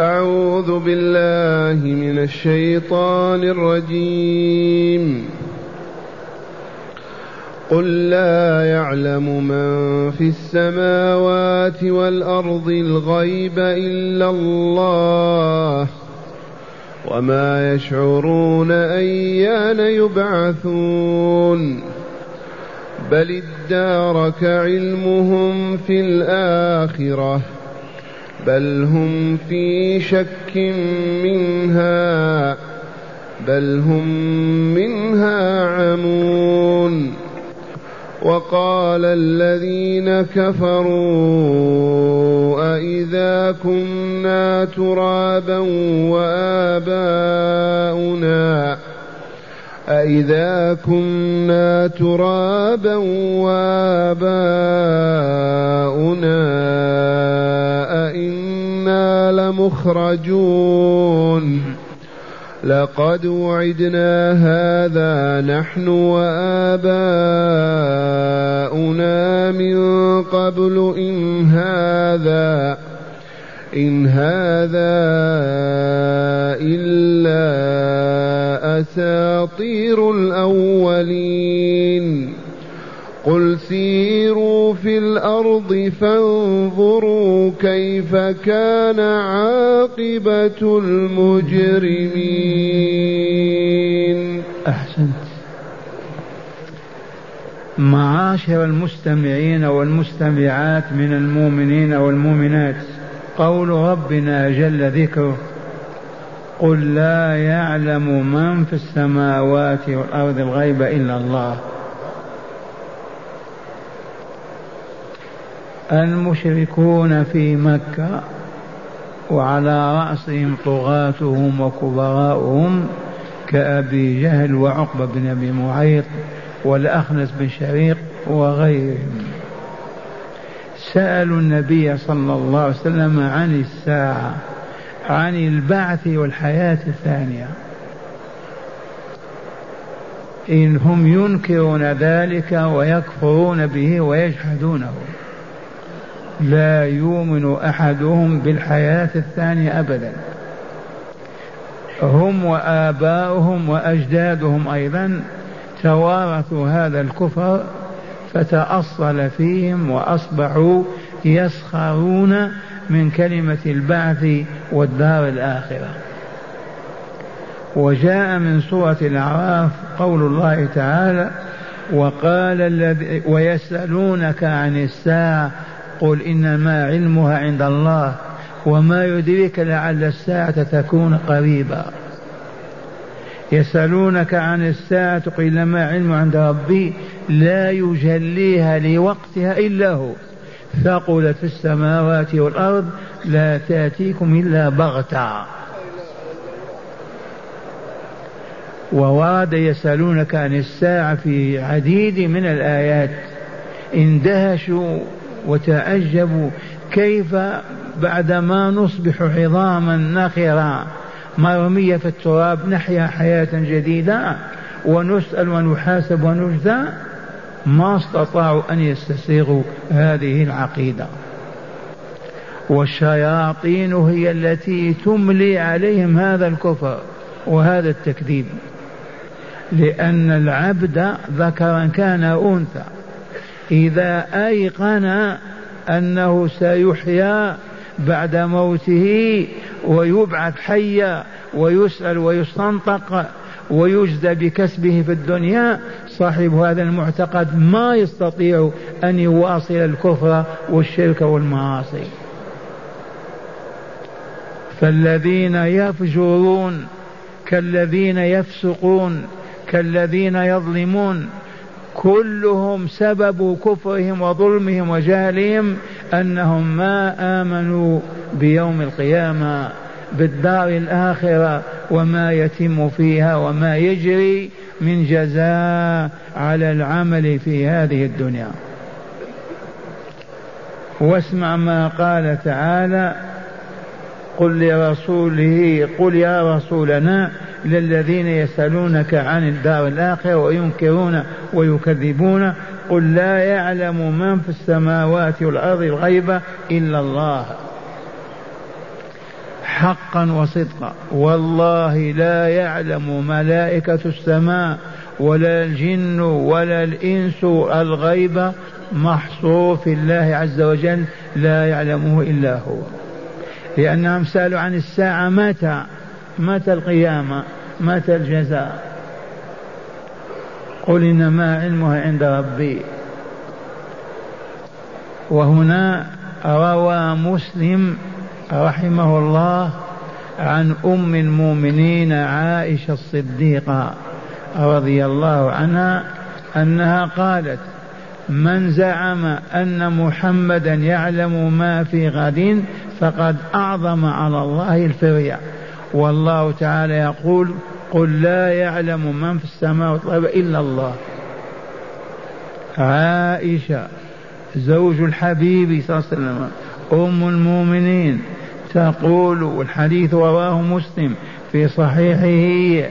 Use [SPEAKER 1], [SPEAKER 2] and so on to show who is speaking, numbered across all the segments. [SPEAKER 1] أعوذ بالله من الشيطان الرجيم قل لا يعلم من في السماوات والأرض الغيب إلا الله وما يشعرون أيان يبعثون بل ادارك علمهم في الآخرة بل هم في شك منها بل هم منها عمون وقال الذين كفروا أإذا كنا ترابا وآباؤنا أإذا كنا ترابا وآباؤنا لمخرجون لقد وعدنا هذا نحن واباؤنا من قبل ان هذا ان هذا الا اساطير الاولين قل سيروا في الارض فانظروا كيف كان عاقبه المجرمين
[SPEAKER 2] احسنت معاشر المستمعين والمستمعات من المؤمنين والمؤمنات قول ربنا جل ذكره قل لا يعلم من في السماوات والارض الغيب الا الله المشركون في مكة وعلى رأسهم طغاتهم وكبراؤهم كأبي جهل وعقبة بن أبي معيط والأخنس بن شريق وغيرهم سألوا النبي صلى الله عليه وسلم عن الساعة عن البعث والحياة الثانية إن هم ينكرون ذلك ويكفرون به ويجحدونه لا يؤمن احدهم بالحياه الثانيه ابدا هم واباؤهم واجدادهم ايضا توارثوا هذا الكفر فتاصل فيهم واصبحوا يسخرون من كلمه البعث والدار الاخره وجاء من سوره الاعراف قول الله تعالى وقال الذي ويسألونك عن الساعة قل إنما علمها عند الله وما يدريك لعل الساعة تكون قريبا يسألونك عن الساعة قل ما علم عند ربي لا يجليها لوقتها إلا هو ثقلت في السماوات والأرض لا تأتيكم إلا بغتة وورد يسألونك عن الساعة في عديد من الآيات اندهشوا وتعجبوا كيف بعدما نصبح عظاما نخرة مرمية في التراب نحيا حياة جديدة ونسأل ونحاسب ونجزى ما استطاعوا أن يستسيغوا هذه العقيدة والشياطين هي التي تملي عليهم هذا الكفر وهذا التكذيب لأن العبد ذكرا كان أنثى إذا أيقن أنه سيحيا بعد موته ويبعث حيا ويسأل ويستنطق ويجزى بكسبه في الدنيا صاحب هذا المعتقد ما يستطيع أن يواصل الكفر والشرك والمعاصي فالذين يفجرون كالذين يفسقون كالذين يظلمون كلهم سبب كفرهم وظلمهم وجهلهم انهم ما امنوا بيوم القيامه بالدار الاخره وما يتم فيها وما يجري من جزاء على العمل في هذه الدنيا واسمع ما قال تعالى قل لرسوله قل يا رسولنا للذين يسألونك عن الدار الآخرة وينكرون ويكذبون قل لا يعلم من في السماوات والأرض الغيب إلا الله حقا وصدقا والله لا يعلم ملائكة السماء ولا الجن ولا الإنس الغيب محصور في الله عز وجل لا يعلمه إلا هو لأنهم سألوا عن الساعة متى متى القيامة متى الجزاء قل إنما علمها عند ربي وهنا روى مسلم رحمه الله عن أم المؤمنين عائشة الصديقة رضي الله عنها أنها قالت من زعم أن محمدا يعلم ما في غد فقد أعظم على الله الفرية والله تعالى يقول قل لا يعلم من في السماء والأرض إلا الله عائشة زوج الحبيب صلى الله عليه وسلم أم المؤمنين تقول والحديث رواه مسلم في صحيحه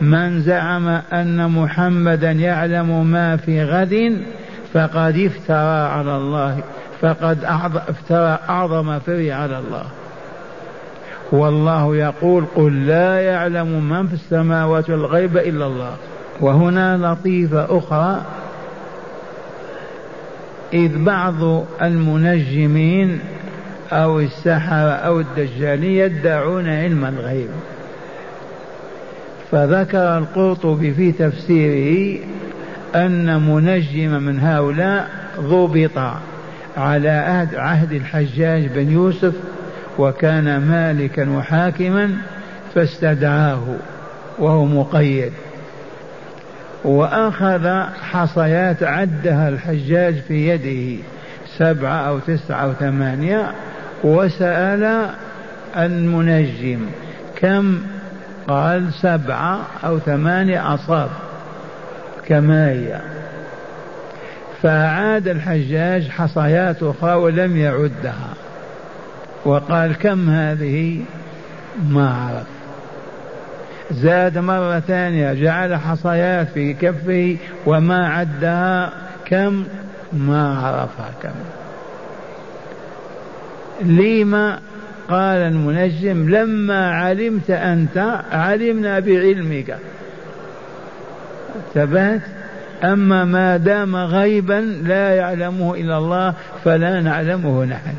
[SPEAKER 2] من زعم أن محمدا يعلم ما في غد فقد افترى على الله فقد افترى أعظم فري على الله والله يقول قل لا يعلم من في السماوات الغيب إلا الله وهنا لطيفة أخرى إذ بعض المنجمين أو السحرة أو الدجالين يدعون علم الغيب فذكر القرطبي في تفسيره أن منجم من هؤلاء ضبط على عهد الحجاج بن يوسف وكان مالكا وحاكما فاستدعاه وهو مقيد وأخذ حصيات عدها الحجاج في يده سبعة أو تسعة أو ثمانية وسأل المنجم كم قال سبعة أو ثمانية أصاب كما هي فأعاد الحجاج حصيات أخرى ولم يعدها وقال كم هذه ما عرف زاد مرة ثانية جعل حصيات في كفه وما عدها كم ما عرفها كم لما قال المنجم لما علمت أنت علمنا بعلمك ثبات أما ما دام غيبا لا يعلمه إلا الله فلا نعلمه نحن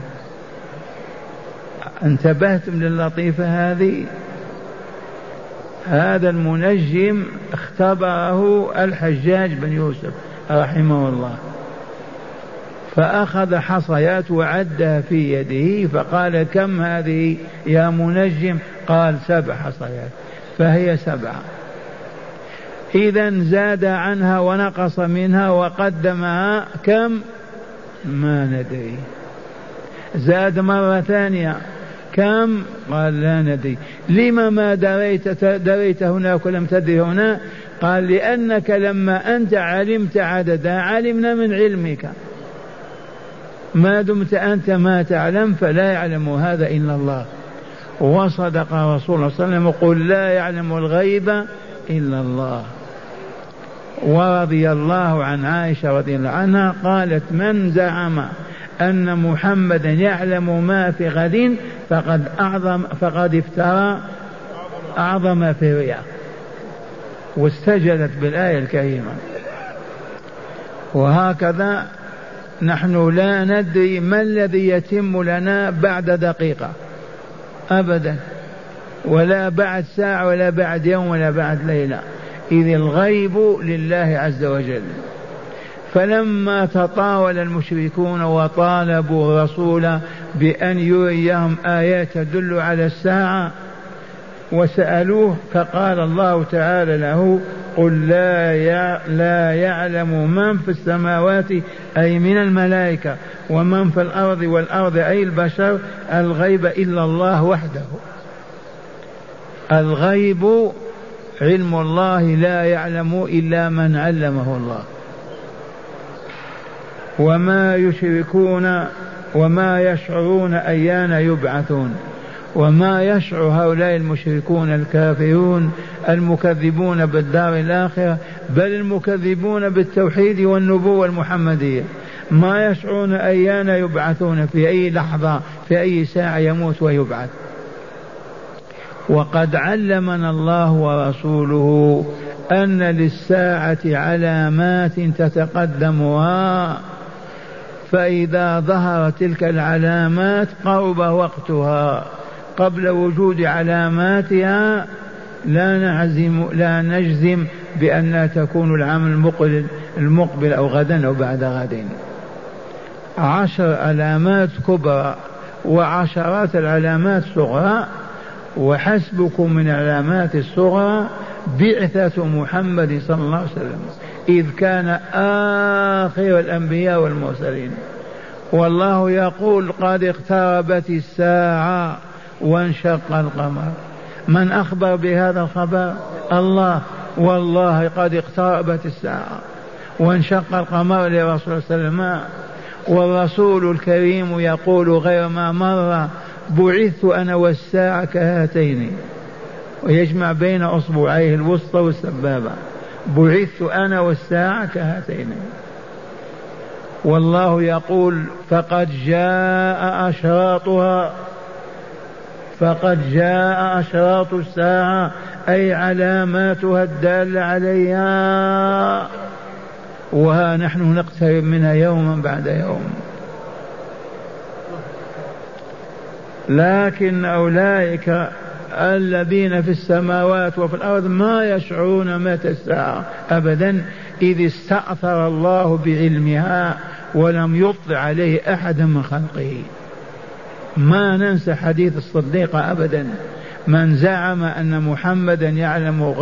[SPEAKER 2] انتبهتم للطيفة هذه هذا المنجم اختبره الحجاج بن يوسف رحمه الله فأخذ حصيات وعدها في يده فقال كم هذه يا منجم قال سبع حصيات فهي سبعة إذا زاد عنها ونقص منها وقدمها كم ما ندري زاد مرة ثانية كم قال لا ندري لما ما دريت دريت هناك ولم تدري هنا قال لأنك لما أنت علمت عددا علمنا من علمك ما دمت أنت ما تعلم فلا يعلم هذا إلا الله وصدق رسول الله صلى الله عليه وسلم قل لا يعلم الغيب إلا الله ورضي الله عن عائشة رضي الله عنها قالت من زعم أن محمدا يعلم ما في غد فقد أعظم فقد افترى أعظم في رياء واستجلت بالآية الكريمة وهكذا نحن لا ندري ما الذي يتم لنا بعد دقيقة أبدا ولا بعد ساعة ولا بعد يوم ولا بعد ليلة إذ الغيب لله عز وجل فلما تطاول المشركون وطالبوا الرسول بأن يريهم آيات تدل على الساعة وسألوه فقال الله تعالى له قل لا لا يعلم من في السماوات أي من الملائكة ومن في الأرض والأرض أي البشر الغيب إلا الله وحده الغيب علم الله لا يعلم إلا من علمه الله وما يشركون وما يشعرون أيان يبعثون وما يشعر هؤلاء المشركون الكافرون المكذبون بالدار الآخرة بل المكذبون بالتوحيد والنبوة المحمدية ما يشعرون أيان يبعثون في أي لحظة في أي ساعة يموت ويبعث وقد علمنا الله ورسوله أن للساعة علامات تتقدمها فإذا ظهرت تلك العلامات قرب وقتها قبل وجود علاماتها لا نعزم لا نجزم بأنها تكون العام المقبل المقبل أو غدا أو بعد غد عشر علامات كبرى وعشرات العلامات صغرى وحسبكم من علامات الصغرى بعثة محمد صلى الله عليه وسلم إذ كان آخر الأنبياء والمرسلين والله يقول قد اقتربت الساعة وانشق القمر من أخبر بهذا الخبر الله والله قد اقتربت الساعة وانشق القمر لرسول صلى الله عليه وسلم والرسول الكريم يقول غير ما مر بعثت أنا والساعة كهاتين ويجمع بين أصبعيه الوسطى والسبابة بعثت أنا والساعة كهاتين والله يقول فقد جاء أشراطها فقد جاء أشراط الساعة أي علاماتها الدالة عليها وها نحن نقترب منها يوما بعد يوم لكن أولئك الذين في السماوات وفي الأرض ما يشعرون متى الساعة أبدا إذ استأثر الله بعلمها ولم يطلع عليه أحد من خلقه ما ننسى حديث الصديقة أبدا من زعم أن محمدا يعلم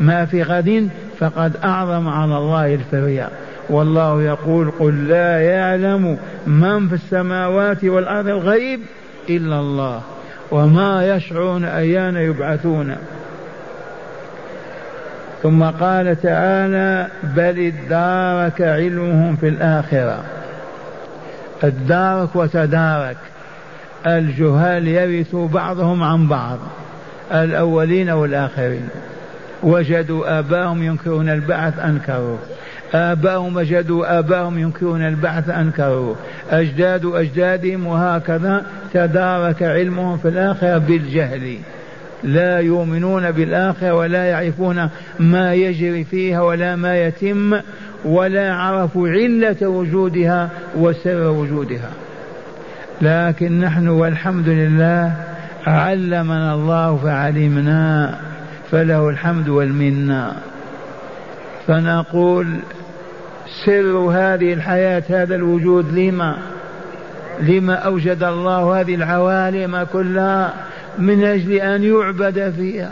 [SPEAKER 2] ما في غد فقد أعظم على الله الفرية والله يقول قل لا يعلم من في السماوات والأرض الغيب إلا الله وما يشعرون أيان يبعثون ثم قال تعالى بل ادارك علمهم في الآخرة ادارك وتدارك الجهال يرث بعضهم عن بعض الأولين والآخرين وجدوا آباهم ينكرون البعث أنكروا آباهم وجدوا آباهم ينكرون البعث أنكروا أجداد أجدادهم وهكذا تدارك علمهم في الآخرة بالجهل لا يؤمنون بالآخرة ولا يعرفون ما يجري فيها ولا ما يتم ولا عرفوا علة وجودها وسر وجودها لكن نحن والحمد لله علمنا الله فعلمنا فله الحمد والمنه فنقول سر هذه الحياة هذا الوجود لما لما أوجد الله هذه العوالم كلها من أجل أن يعبد فيها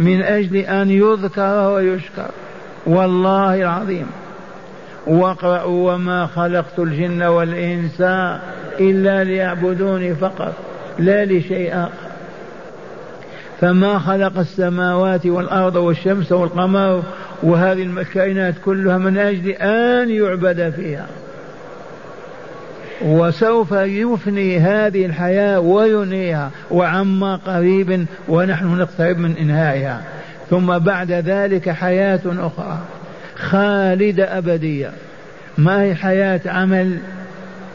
[SPEAKER 2] من أجل أن يذكر ويشكر والله العظيم واقرأوا وما خلقت الجن والإنس إلا ليعبدوني فقط لا لشيء آخر فما خلق السماوات والأرض والشمس والقمر وهذه الكائنات كلها من أجل أن يعبد فيها وسوف يفني هذه الحياة وينهيها وعما قريب ونحن نقترب من إنهائها ثم بعد ذلك حياة أخرى خالدة أبدية ما هي حياة عمل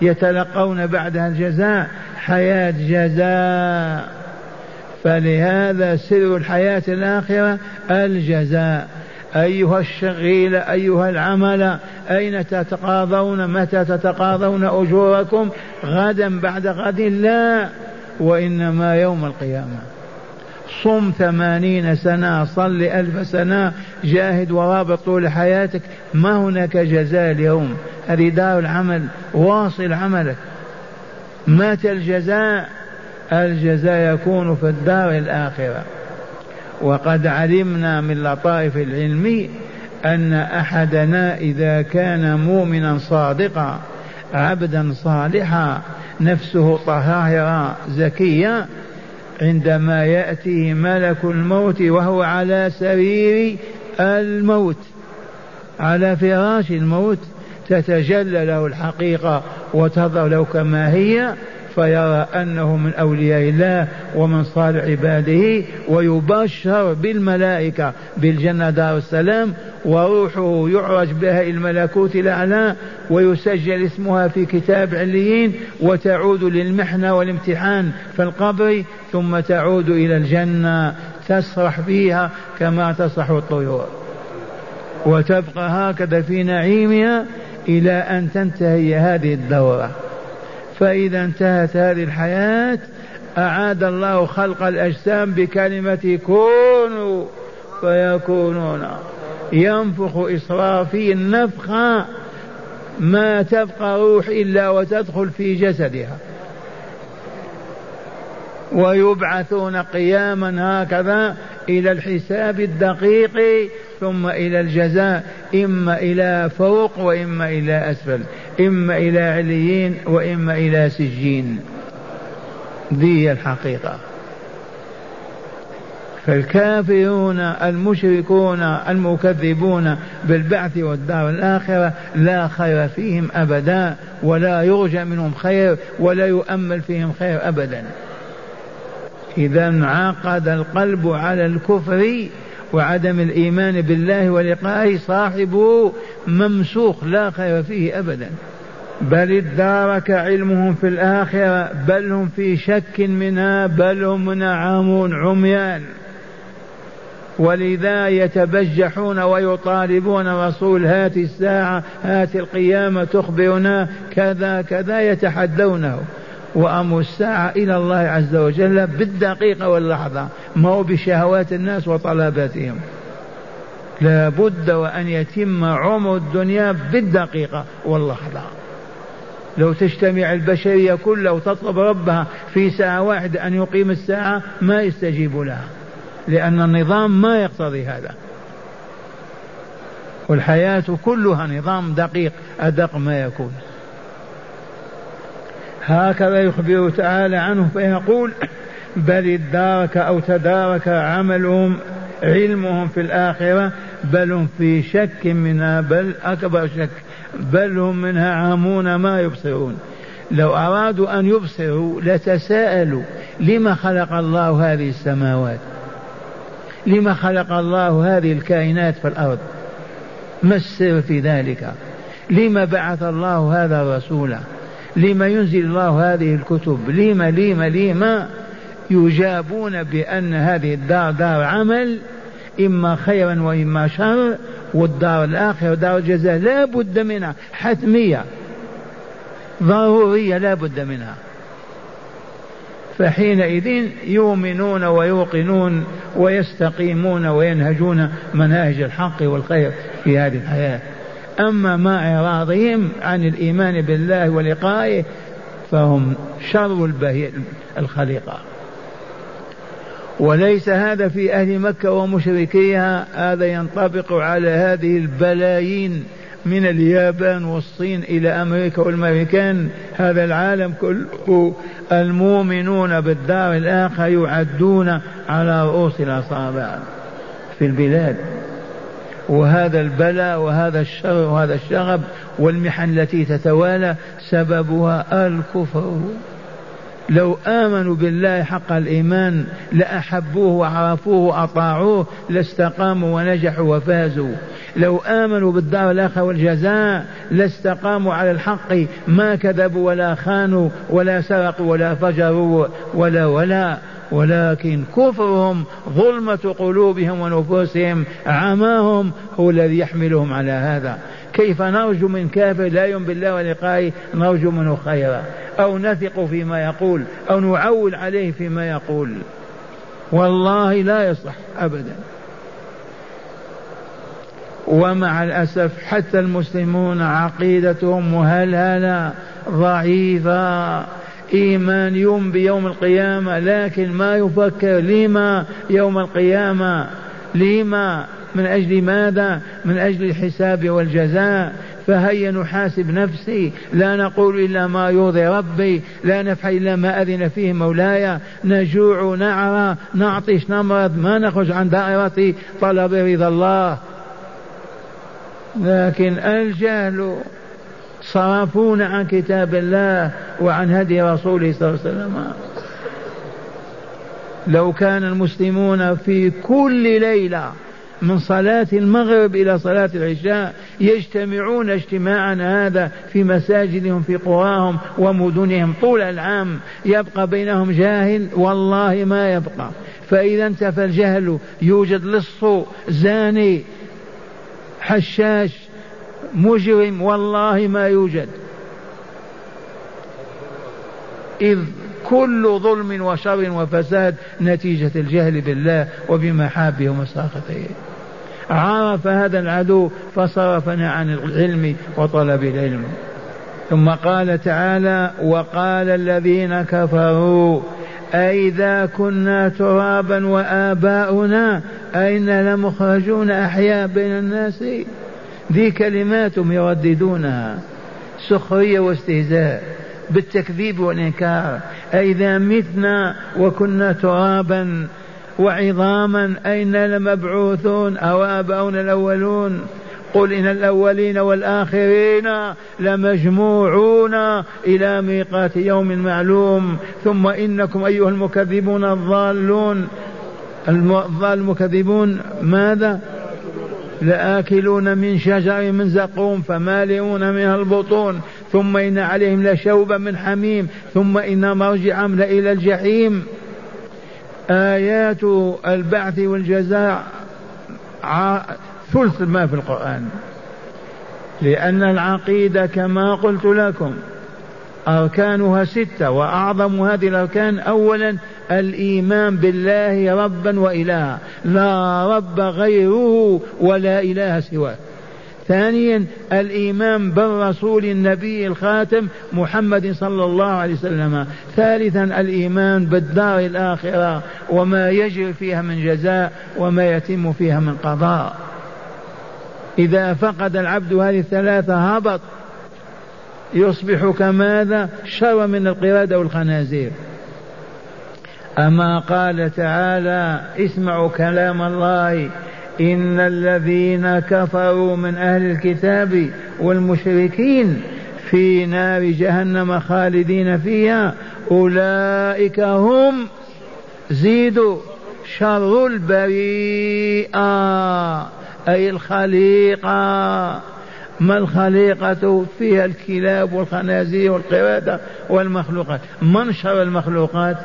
[SPEAKER 2] يتلقون بعدها الجزاء حياة جزاء فلهذا سر الحياة الآخرة الجزاء أيها الشغيل أيها العمل أين تتقاضون متى تتقاضون أجوركم غدا بعد غد لا وإنما يوم القيامة صم ثمانين سنة صل ألف سنة جاهد ورابط طول حياتك ما هناك جزاء اليوم هذه دار العمل واصل عملك مات الجزاء الجزاء يكون في الدار الآخرة وقد علمنا من لطائف العلم أن أحدنا إذا كان مؤمنا صادقا عبدا صالحا نفسه طهارة زكية عندما ياتي ملك الموت وهو على سرير الموت على فراش الموت تتجلى له الحقيقة وتظهر له كما هي فيرى أنه من أولياء الله ومن صالح عباده ويبشر بالملائكة بالجنة دار السلام وروحه يعرج بها إلى الملكوت الأعلى ويسجل اسمها في كتاب عليين وتعود للمحنة والامتحان في القبر ثم تعود إلى الجنة تسرح فيها كما تسرح الطيور وتبقى هكذا في نعيمها إلى أن تنتهي هذه الدورة فإذا انتهت هذه الحياة أعاد الله خلق الأجسام بكلمة كونوا فيكونون ينفخ إصرافي النفخة ما تبقى روح إلا وتدخل في جسدها ويبعثون قياما هكذا إلى الحساب الدقيق ثم إلى الجزاء إما إلى فوق وإما إلى أسفل إما إلى عليين وإما إلى سجين دي الحقيقة فالكافرون المشركون المكذبون بالبعث والدار الآخرة لا خير فيهم أبدا ولا يرجى منهم خير ولا يؤمل فيهم خير أبدا إذا انعقد القلب على الكفر وعدم الإيمان بالله ولقائه صاحبه ممسوخ لا خير فيه أبدا بل ادارك علمهم في الآخرة بل هم في شك منها بل هم نعامون عميان ولذا يتبجحون ويطالبون رسول هات الساعة هات القيامة تخبرنا كذا كذا يتحدونه وأمر الساعة إلى الله عز وجل بالدقيقة واللحظة ما هو بشهوات الناس وطلباتهم لا بد وأن يتم عمر الدنيا بالدقيقة واللحظة لو تجتمع البشرية كلها وتطلب ربها في ساعة واحدة أن يقيم الساعة ما يستجيب لها لأن النظام ما يقتضي هذا والحياة كلها نظام دقيق أدق ما يكون هكذا يخبر تعالى عنه فيقول بل ادارك أو تدارك عملهم علمهم في الآخرة بل هم في شك منها بل أكبر شك بل هم منها عامون ما يبصرون لو أرادوا أن يبصروا لتساءلوا لما خلق الله هذه السماوات لما خلق الله هذه الكائنات في الأرض ما السر في ذلك لما بعث الله هذا الرسول لما ينزل الله هذه الكتب لما لما لما يجابون بأن هذه الدار دار عمل إما خيرا وإما شر والدار الآخرة دار الجزاء لا بد منها حتمية ضرورية لا بد منها فحينئذ يؤمنون ويوقنون ويستقيمون وينهجون مناهج الحق والخير في هذه الحياه أما ما إعراضهم عن الإيمان بالله ولقائه فهم شر الخليقة وليس هذا في أهل مكة ومشركيها هذا ينطبق على هذه البلايين من اليابان والصين إلى أمريكا والأمريكان هذا العالم كله المؤمنون بالدار الآخر يعدون على رؤوس الأصابع في البلاد وهذا البلاء وهذا الشر وهذا الشغب والمحن التي تتوالى سببها الكفر لو آمنوا بالله حق الإيمان لأحبوه وعرفوه وأطاعوه لاستقاموا ونجحوا وفازوا لو آمنوا بالدار الآخرة والجزاء لاستقاموا على الحق ما كذبوا ولا خانوا ولا سرقوا ولا فجروا ولا ولا ولكن كفرهم ظلمة قلوبهم ونفوسهم عماهم هو الذي يحملهم على هذا كيف نرجو من كافر لا يؤمن بالله ولقائه نرجو منه خيرا أو نثق فيما يقول أو نعول عليه فيما يقول والله لا يصح أبدا ومع الأسف حتى المسلمون عقيدتهم مهلهلة ضعيفة إيمان يوم بيوم القيامة لكن ما يفكر لما يوم القيامة لما من أجل ماذا من أجل الحساب والجزاء فهيا نحاسب نفسي لا نقول إلا ما يرضي ربي لا نفعل إلا ما أذن فيه مولاي نجوع نعرى نعطش نمرض ما نخرج عن دائرة طلب رضا الله لكن الجهل صرفونا عن كتاب الله وعن هدي رسوله صلى الله عليه وسلم لو كان المسلمون في كل ليله من صلاة المغرب إلى صلاة العشاء يجتمعون اجتماعا هذا في مساجدهم في قراهم ومدنهم طول العام يبقى بينهم جاهل والله ما يبقى فإذا انتفى الجهل يوجد لص زاني حشاش مجرم والله ما يوجد إذ كل ظلم وشر وفساد نتيجة الجهل بالله وبمحابه ومساخطه عرف هذا العدو فصرفنا عن العلم وطلب العلم ثم قال تعالى وقال الذين كفروا أئذا كنا ترابا وآباؤنا أين لمخرجون أحياء بين الناس ذي كلمات يرددونها سخرية واستهزاء بالتكذيب والإنكار أئذا متنا وكنا ترابا وعظاما أين لمبعوثون أو آباؤنا الأولون قل إن الأولين والآخرين لمجموعون إلى ميقات يوم معلوم ثم إنكم أيها المكذبون الضالون الضال المكذبون ماذا لآكلون من شجر من زقوم فمالئون منها البطون ثم إن عليهم لشوبا من حميم ثم إن مرجعهم لإلى الجحيم آيات البعث والجزاء ثلث ما في القرآن لأن العقيدة كما قلت لكم أركانها ستة وأعظم هذه الأركان أولا الإيمان بالله ربا وإلها لا رب غيره ولا إله سواه ثانيا الإيمان بالرسول النبي الخاتم محمد صلى الله عليه وسلم ثالثا الإيمان بالدار الآخرة وما يجري فيها من جزاء وما يتم فيها من قضاء إذا فقد العبد هذه الثلاثة هبط يصبح كماذا شر من القرادة والخنازير أما قال تعالى اسمعوا كلام الله إن الذين كفروا من أهل الكتاب والمشركين في نار جهنم خالدين فيها أولئك هم زيدوا شر البريئة أي الخليقة ما الخليقة فيها الكلاب والخنازير والقردة والمخلوقات من شر المخلوقات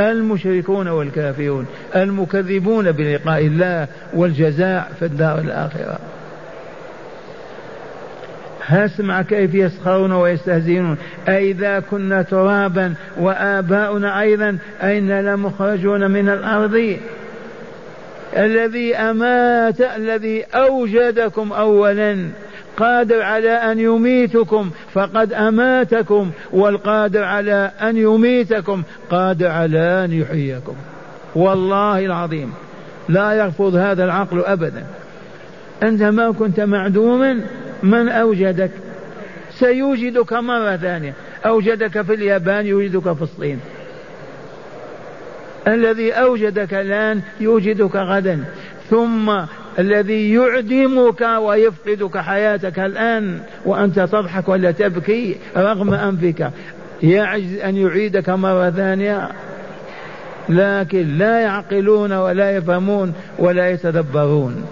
[SPEAKER 2] المشركون والكافرون المكذبون بلقاء الله والجزاء في الدار الآخرة هاسمع كيف يسخرون ويستهزئون أئذا كنا ترابا وآباؤنا أيضا أين لمخرجون من الأرض الذي أمات الذي أوجدكم أولا قادر على أن يميتكم فقد أماتكم والقادر على أن يميتكم قادر على أن يحييكم والله العظيم لا يرفض هذا العقل أبدا أنت ما كنت معدوما من أوجدك سيوجدك مرة ثانية أوجدك في اليابان يوجدك في الصين الذي أوجدك الآن يوجدك غدا ثم الذي يعدمك ويفقدك حياتك الآن وأنت تضحك ولا تبكي رغم أنفك يعجز أن يعيدك مرة ثانية لكن لا يعقلون ولا يفهمون ولا يتدبرون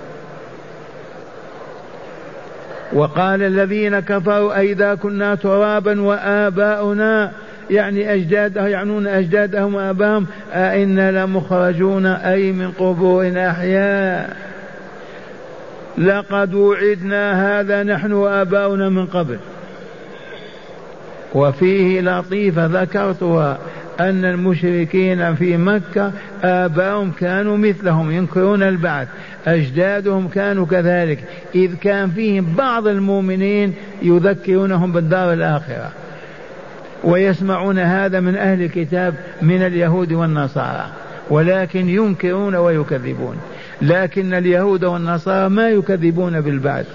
[SPEAKER 2] وقال الذين كفروا أئذا كنا ترابا وآباؤنا يعني أجداده يعنون أجدادهم وآباهم أئنا لمخرجون أي من قبورنا أحياء لقد وعدنا هذا نحن واباؤنا من قبل وفيه لطيفه ذكرتها ان المشركين في مكه اباؤهم كانوا مثلهم ينكرون البعث اجدادهم كانوا كذلك اذ كان فيهم بعض المؤمنين يذكرونهم بالدار الاخره ويسمعون هذا من اهل الكتاب من اليهود والنصارى ولكن ينكرون ويكذبون لكن اليهود والنصارى ما يكذبون بالبعث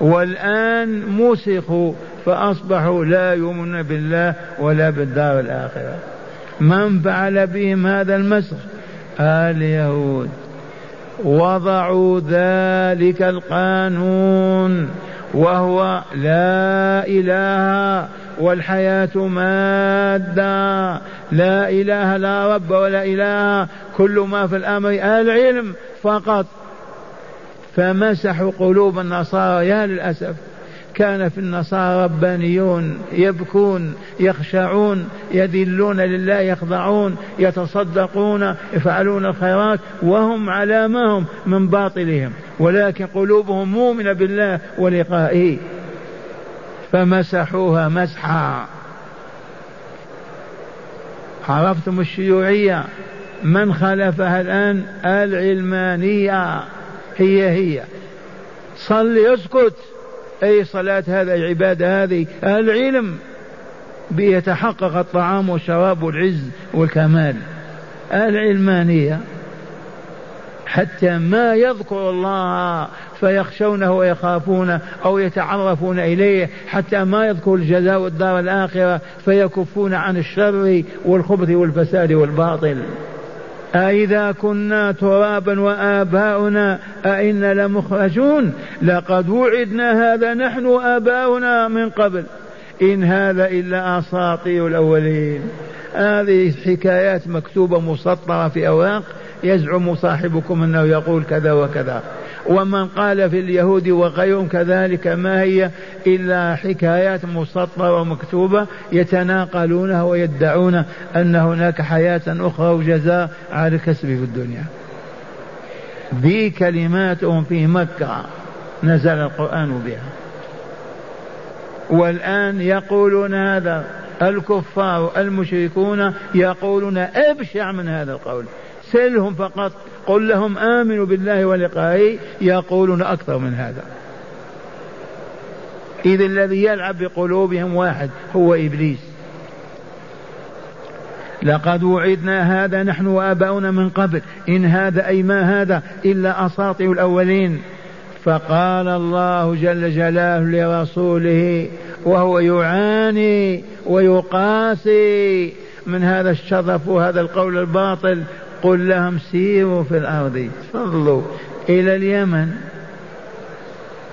[SPEAKER 2] والآن مسخوا فأصبحوا لا يؤمنون بالله ولا بالدار الآخرة من فعل بهم هذا المسخ اليهود وضعوا ذلك القانون وهو لا إله والحياة مادة لا إله لا رب ولا إله كل ما في الأمر العلم فقط فمسحوا قلوب النصارى يا للأسف كان في النصارى ربانيون يبكون يخشعون يذلون لله يخضعون يتصدقون يفعلون الخيرات وهم على ما هم من باطلهم ولكن قلوبهم مؤمنه بالله ولقائه فمسحوها مسحا عرفتم الشيوعيه من خلفها الان العلمانيه هي هي صل اسكت أي صلاة هذا أي عبادة هذه العلم بيتحقق الطعام والشراب والعز والكمال العلمانية حتى ما يذكر الله فيخشونه ويخافونه أو يتعرفون إليه حتى ما يذكر الجزاء والدار الآخرة فيكفون عن الشر والخبث والفساد والباطل أإذا كنا ترابا وآباؤنا أئنا لمخرجون لقد وعدنا هذا نحن وآباؤنا من قبل إن هذا إلا أساطير الأولين هذه حكايات مكتوبة مسطرة في أوراق يزعم صاحبكم أنه يقول كذا وكذا ومن قال في اليهود وغيرهم كذلك ما هي إلا حكايات مسطرة ومكتوبة يتناقلونها ويدعون أن هناك حياة أخرى وجزاء على الكسب في الدنيا ذي كلماتهم في مكة نزل القرآن بها والآن يقولون هذا الكفار المشركون يقولون أبشع من هذا القول سلهم فقط قل لهم آمنوا بالله ولقائه يقولون أكثر من هذا إذ الذي يلعب بقلوبهم واحد هو إبليس لقد وعدنا هذا نحن واباؤنا من قبل ان هذا اي ما هذا الا اساطير الاولين فقال الله جل جلاله لرسوله وهو يعاني ويقاسي من هذا الشظف وهذا القول الباطل قل لهم سيروا في الأرض تفضلوا إلى اليمن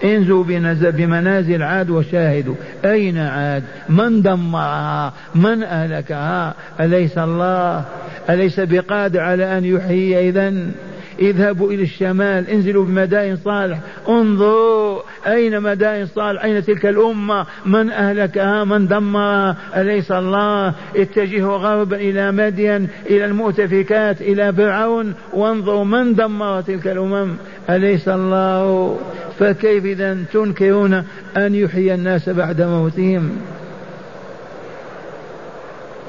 [SPEAKER 2] انزوا بمنازل عاد وشاهدوا أين عاد من دمرها من أهلكها أليس الله أليس بقادر على أن يحيي إذن اذهبوا إلى الشمال انزلوا بمدائن صالح انظروا أين مدائن صالح أين تلك الأمة من أهلكها من دمرها أليس الله اتجهوا غربا إلى مدين إلى المؤتفكات إلى فرعون وانظروا من دمر تلك الأمم أليس الله فكيف إذا تنكرون أن يحيي الناس بعد موتهم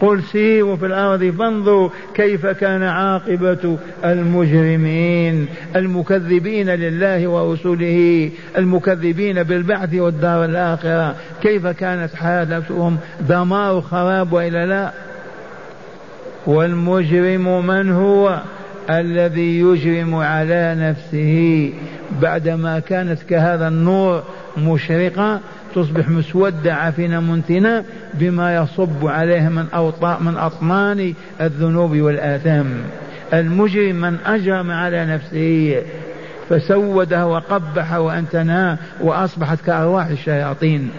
[SPEAKER 2] قل سيروا في الأرض فانظروا كيف كان عاقبة المجرمين المكذبين لله ورسله المكذبين بالبعث والدار الآخرة كيف كانت حالتهم دمار خراب وإلا لا والمجرم من هو الذي يجرم على نفسه بعدما كانت كهذا النور مشرقة تصبح مسودة عفنة منتنة بما يصب عليها من أوطاء من أطنان الذنوب والآثام المجرم من أجرم على نفسه فسودها وقبح وأنتنا وأصبحت كأرواح الشياطين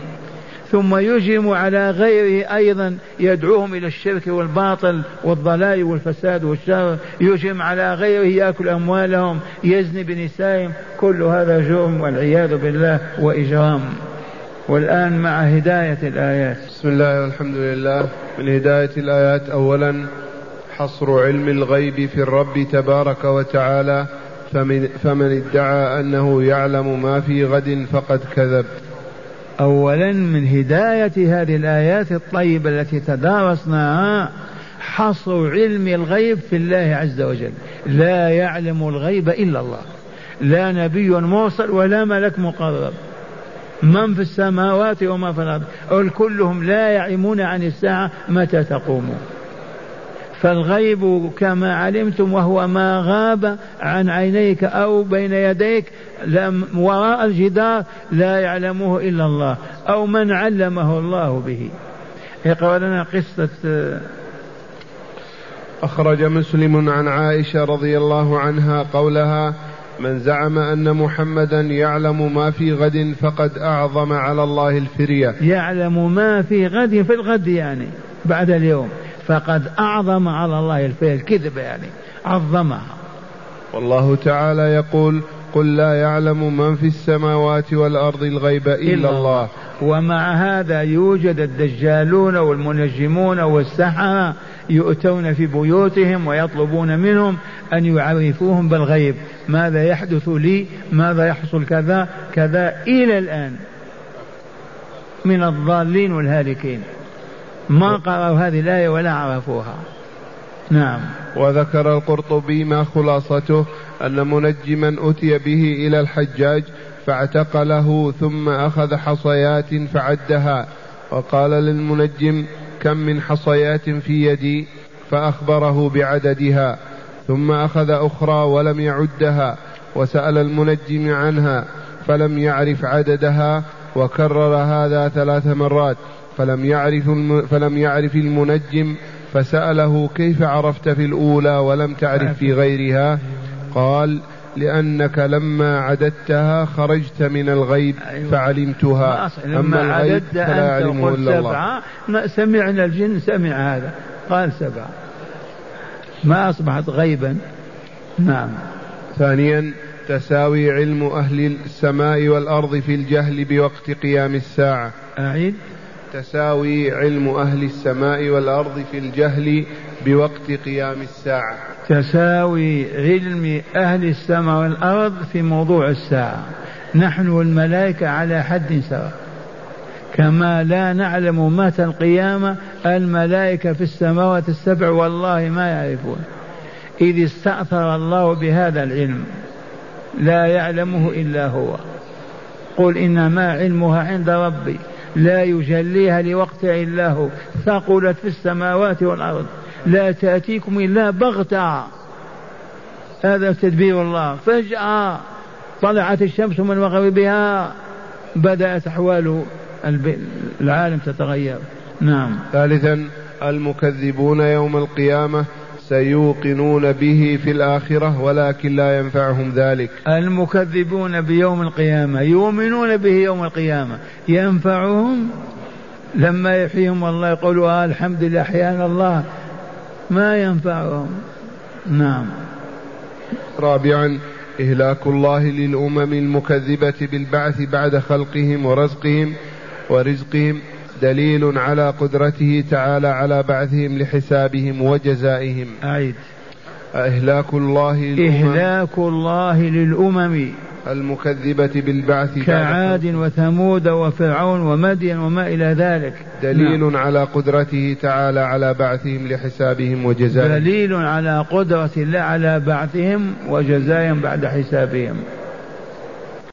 [SPEAKER 2] ثم يجرم على غيره أيضا يدعوهم إلى الشرك والباطل والضلال والفساد والشر يجرم على غيره يأكل أموالهم يزني بنسائهم كل هذا جرم والعياذ بالله وإجرام والآن مع هداية الآيات
[SPEAKER 3] بسم الله والحمد لله من هداية الآيات أولا حصر علم الغيب في الرب تبارك وتعالى فمن, فمن ادعى أنه يعلم ما في غد فقد كذب
[SPEAKER 2] أولا من هداية هذه الآيات الطيبة التي تدارسناها حصر علم الغيب في الله عز وجل لا يعلم الغيب إلا الله لا نبي مرسل ولا ملك مقرب من في السماوات وما في الأرض الكلهم لا يعلمون عن الساعة متى تقوم فالغيب كما علمتم وهو ما غاب عن عينيك أو بين يديك لم وراء الجدار لا يعلمه إلا الله أو من علمه الله به اقرأ لنا قصة
[SPEAKER 3] أخرج مسلم عن عائشة رضي الله عنها قولها من زعم أن محمدا يعلم ما في غد فقد أعظم على الله الفرية
[SPEAKER 2] يعلم ما في غد في الغد يعني بعد اليوم فقد أعظم على الله الفرية الكذب يعني عظمها
[SPEAKER 3] والله تعالى يقول قل لا يعلم من في السماوات والأرض الغيب إلا, إلا الله
[SPEAKER 2] ومع هذا يوجد الدجالون والمنجمون والسحرة يؤتون في بيوتهم ويطلبون منهم أن يعرفوهم بالغيب ماذا يحدث لي ماذا يحصل كذا كذا إلى الآن من الضالين والهالكين ما قرأوا هذه الآية ولا عرفوها نعم
[SPEAKER 3] وذكر القرطبي ما خلاصته أن منجما أتي به إلى الحجاج فاعتقله ثم أخذ حصيات فعدها وقال للمنجم كم من حصيات في يدي فأخبره بعددها ثم أخذ أخرى ولم يعدها وسأل المنجم عنها فلم يعرف عددها وكرر هذا ثلاث مرات فلم يعرف فلم يعرف المنجم فسأله كيف عرفت في الأولى ولم تعرف في غيرها قال لأنك لما عددتها خرجت من الغيب أيوة. فعلمتها لما أما الغيب فلا أعلمه إلا
[SPEAKER 2] الله سمعنا الجن سمع هذا قال سبعة ما أصبحت غيبا نعم
[SPEAKER 3] ثانيا تساوي علم أهل السماء والأرض في الجهل بوقت قيام الساعة
[SPEAKER 2] أعيد
[SPEAKER 3] تساوي علم أهل السماء والأرض في الجهل بوقت قيام الساعة
[SPEAKER 2] تساوي علم أهل السماء والأرض في موضوع الساعة نحن والملائكة على حد سواء كما لا نعلم متى القيامة الملائكة في السماوات السبع والله ما يعرفون إذ استأثر الله بهذا العلم لا يعلمه إلا هو قل إنما علمها عند ربي لا يجليها لوقت إلا هو ثقلت في السماوات والأرض لا تأتيكم إلا بغتة هذا تدبير الله فجأة طلعت الشمس من مغربها بدأت أحوال العالم تتغير نعم
[SPEAKER 3] ثالثا المكذبون يوم القيامة سيوقنون به في الآخرة ولكن لا ينفعهم ذلك
[SPEAKER 2] المكذبون بيوم القيامة يؤمنون به يوم القيامة ينفعهم لما يحييهم الله يقولوا آه الحمد لله أحيانا الله ما ينفعهم نعم
[SPEAKER 3] رابعا إهلاك الله للأمم المكذبة بالبعث بعد خلقهم ورزقهم ورزقهم دليل على قدرته تعالى على بعثهم لحسابهم وجزائهم
[SPEAKER 2] أعيد
[SPEAKER 3] إهلاك الله
[SPEAKER 2] للأمم إهلاك الله للأمم
[SPEAKER 3] المكذبة بالبعث
[SPEAKER 2] كعاد وثمود وفرعون ومدين وما إلى ذلك
[SPEAKER 3] دليل نعم. على قدرته تعالى على بعثهم لحسابهم وجزائهم
[SPEAKER 2] دليل على قدرة الله على بعثهم وجزائهم بعد حسابهم